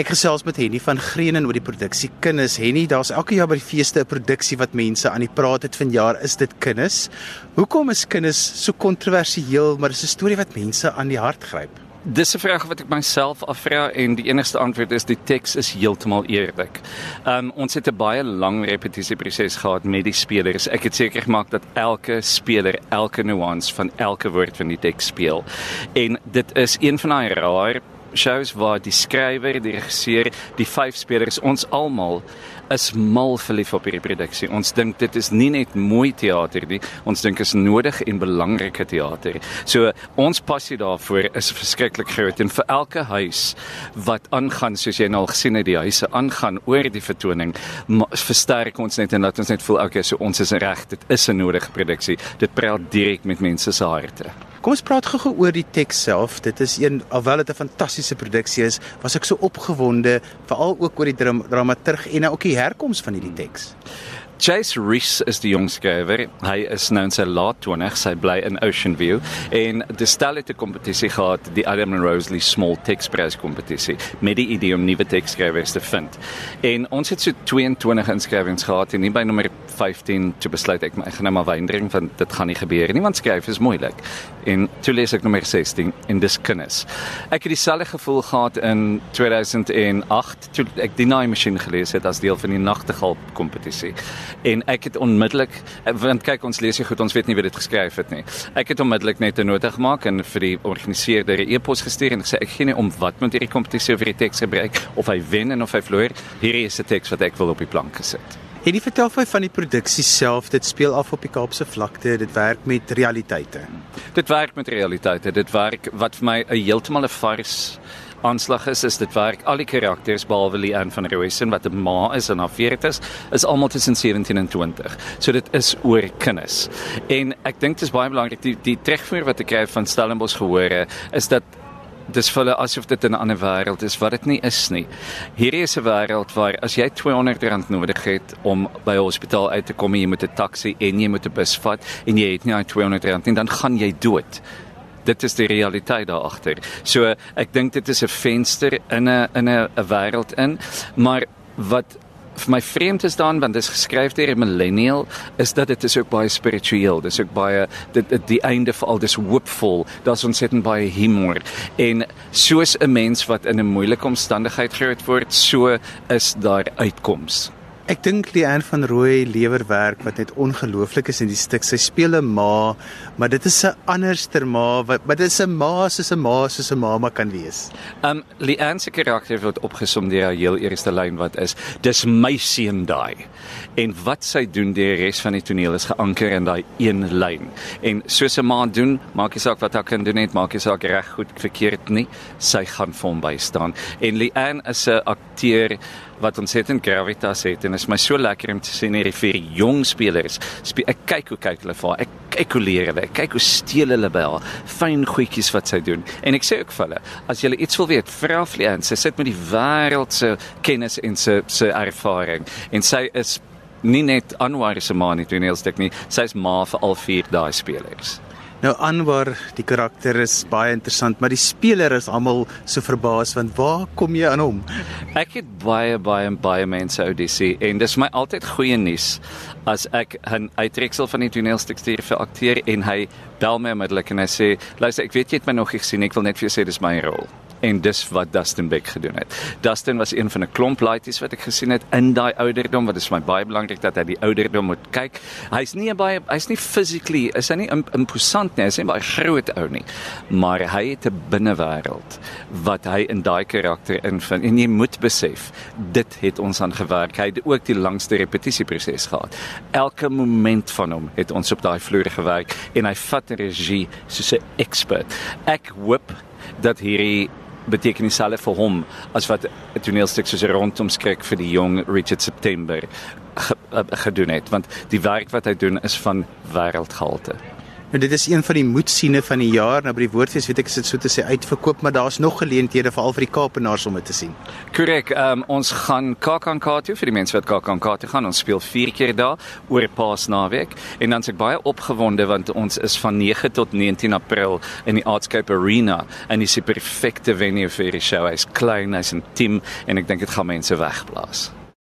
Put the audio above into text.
Ek gesels met Henny van Greenen oor die produksie Kinders. Henny, daar's elke jaar by die feeste 'n produksie wat mense aan die praat het vanjaar, is dit Kinders. Hoekom is Kinders so kontroversieel, maar dis 'n storie wat mense aan die hart gryp? Dis 'n vraag wat ek myself afvra en die enigste antwoord is die teks is heeltemal eerlik. Um ons het 'n baie lang repetisieproses gehad met die spelers. Ek het seker gemaak dat elke speler elke nuance van elke woord van die teks speel. En dit is een van daai rare shows waar die skrywer, die regisseur, die vyf spelers ons almal is mal verlief op hierdie produksie. Ons dink dit is nie net mooi teater nie, ons dink is nodig en belangrike teater. So ons passie daarvoor is verskriklik groot en vir elke huis wat aangaan soos jy nou al gesien het die huise aangaan oor die vertoning, versterk ons net en laat ons net voel okay, so ons is reg, dit is 'n nodige produksie. Dit praat direk met mense se harte. Kom ons praat gou-gou oor die teks self. Dit is een alhoewel dit 'n fantastiese produksie is, was ek so opgewonde veral ook oor die dram dramaturg en ook die herkoms van hierdie teks. Chase Reese is die jong skrywer. Hy is nou in sy laat 20s. Hy bly in Ocean View en die stel het 'n kompetisie gehad, die Adam and Rosalie Small Prize kompetisie met die idee om nuwe teksskrywers te vind. En ons het so 22 inskrywings gehad en nie by nommer 15 te besluit ek, ek gaan nou maar wyndring van dit gaan nie gebeur nie want skryf is moeilik. En toe lees ek nommer 16 en dis kinders. Ek het dieselfde gevoel gehad in 2008 toe ek die Naai masjien gelees het as deel van die Nagtegaal kompetisie en ek het onmiddellik want kyk ons lees jy goed ons weet nie wie dit geskryf het nie. Ek het onmiddellik net 'n nota gemaak en vir die organiseerder 'n e-pos gestuur en gesê ek gee nie om wat moet hierdie kompetisie vir die teks gebruik of hy wen en of hy verloor. Hierdie is 'n teks wat ek wil op die plank gesit. En die vertel vir van die produksie self, dit speel af op die Kaapse vlakte, dit werk met realiteite. Dit werk met realiteite, dit werk wat vir my 'n heeltemal 'n vars aanslag is is dit werk al die karakters behalwe Leanne van Rooisen wat 'n ma is en haar 40's is almal tussen 17 en 20. So dit is oor kinders. En ek dink dit is baie belangrik die die terugvoer wat ek kry van Stellenbosch gehore is dat dis vir hulle asof dit 'n ander wêreld is wat dit nie is nie. Hierdie is 'n wêreld waar as jy R200 nodig het om by 'n hospitaal uit te kom jy moet 'n taxi en jy moet 'n bus vat en jy het nie R200 nie, dan gaan jy dood dit is die realiteit daar agter. So ek dink dit is 'n venster in 'n in 'n 'n wêreld in, maar wat vir my vreemd is dan want dit is geskryf deur 'n millennial is dat dit is ook baie spiritueel. Dis ook baie dit, dit die einde vir al dis hoopvol. Daar's ontsettend baie humor en soos 'n mens wat in 'n moeilike omstandigheid groot word, so is daar uitkomste. Ek dink Leanne van Rooi lewer werk wat net ongelooflik is in die stuk. Sy speel 'n ma, maar dit is 'n anderster ma wat maar dit is 'n ma soos 'n ma soos 'n mamma kan wees. Um Leanne se karakter word opgesom deur haar heel eerste lyn wat is: "Dis my seun daai." En wat sy doen die res van die toneel is geanker in daai een lyn. En soos 'n ma doen, maak nie saak wat haar kind doen net, maak nie saak reg goed verkeerd nie, sy gaan vir hom bystaan. En Leanne is 'n akteur wat in Gravitas het en is my so lekker om te sien hierdie vier jong spelers. Speel, ek kyk hoe kyk hulle vir, ek kyk hoe leer hulle, ek kyk hoe steel hulle by haar, fyn goedjies wat sy doen. En ek sê ook vir hulle, as jy iets wil weet, vra Flian, sy sit met die wêreld se kennis en se se ervaring en sy is nie net Anwar se ma nie, toe nie, sy is ma vir al vier daai spelers. Nou Anwar, die karakter is baie interessant, maar die speler is almal so verbaas want waar kom jy aan hom? Ek het baie baie baie mense audisie en dis my altyd goeie nuus as ek 'n uittreksel van die toneelstuk stuur vir akteur en hy bel my onmiddellik en hy sê, "Luister, ek weet jy het my nog gesien, ek wil net vir jou sê dis my rol." En dis wat Dustin Beck gedoen het. Dustin was een van 'n klomp laities wat ek gesien het in daai ouderdom wat is vir my baie belangrik dat hy die ouderdom moet kyk. Hy's nie baie hy's nie physically, is hy nie imposant nie, hy's nie baie groot ou nie, maar hy het 'n binnewêreld wat hy in daai karakter invind en jy moet besef dit het ons aan gewerk. Hy het ook die langste repetisieproses gehad. Elke moment van hom het ons op daai vloer gewerk en hy vat regie soos 'n expert. Ek hoop dat hierdie beteken dieselfde vir hom as wat 'n toneelstuk soos rondom skrik vir die jong Richard September ge, uh, gedoen het want die werk wat hy doen is van wêreldgehalte. Nou dit is een van die moedsiene van die jaar. Nou by die Woordfees weet ek is dit so te sê uitverkoop, maar daar's nog geleenthede veral vir die Kaapenaars om dit te sien. Korrek. Um, ons gaan KAKNK toe vir die mense wat KAKNK toe gaan. Ons speel 4 keer daar oor Paasnaweek en dan is ek baie opgewonde want ons is van 9 tot 19 April in die Artscape Arena en dis die perfekte venue vir die show. Hy's klein, hy's intiem en ek dink dit gaan mense wegblaas.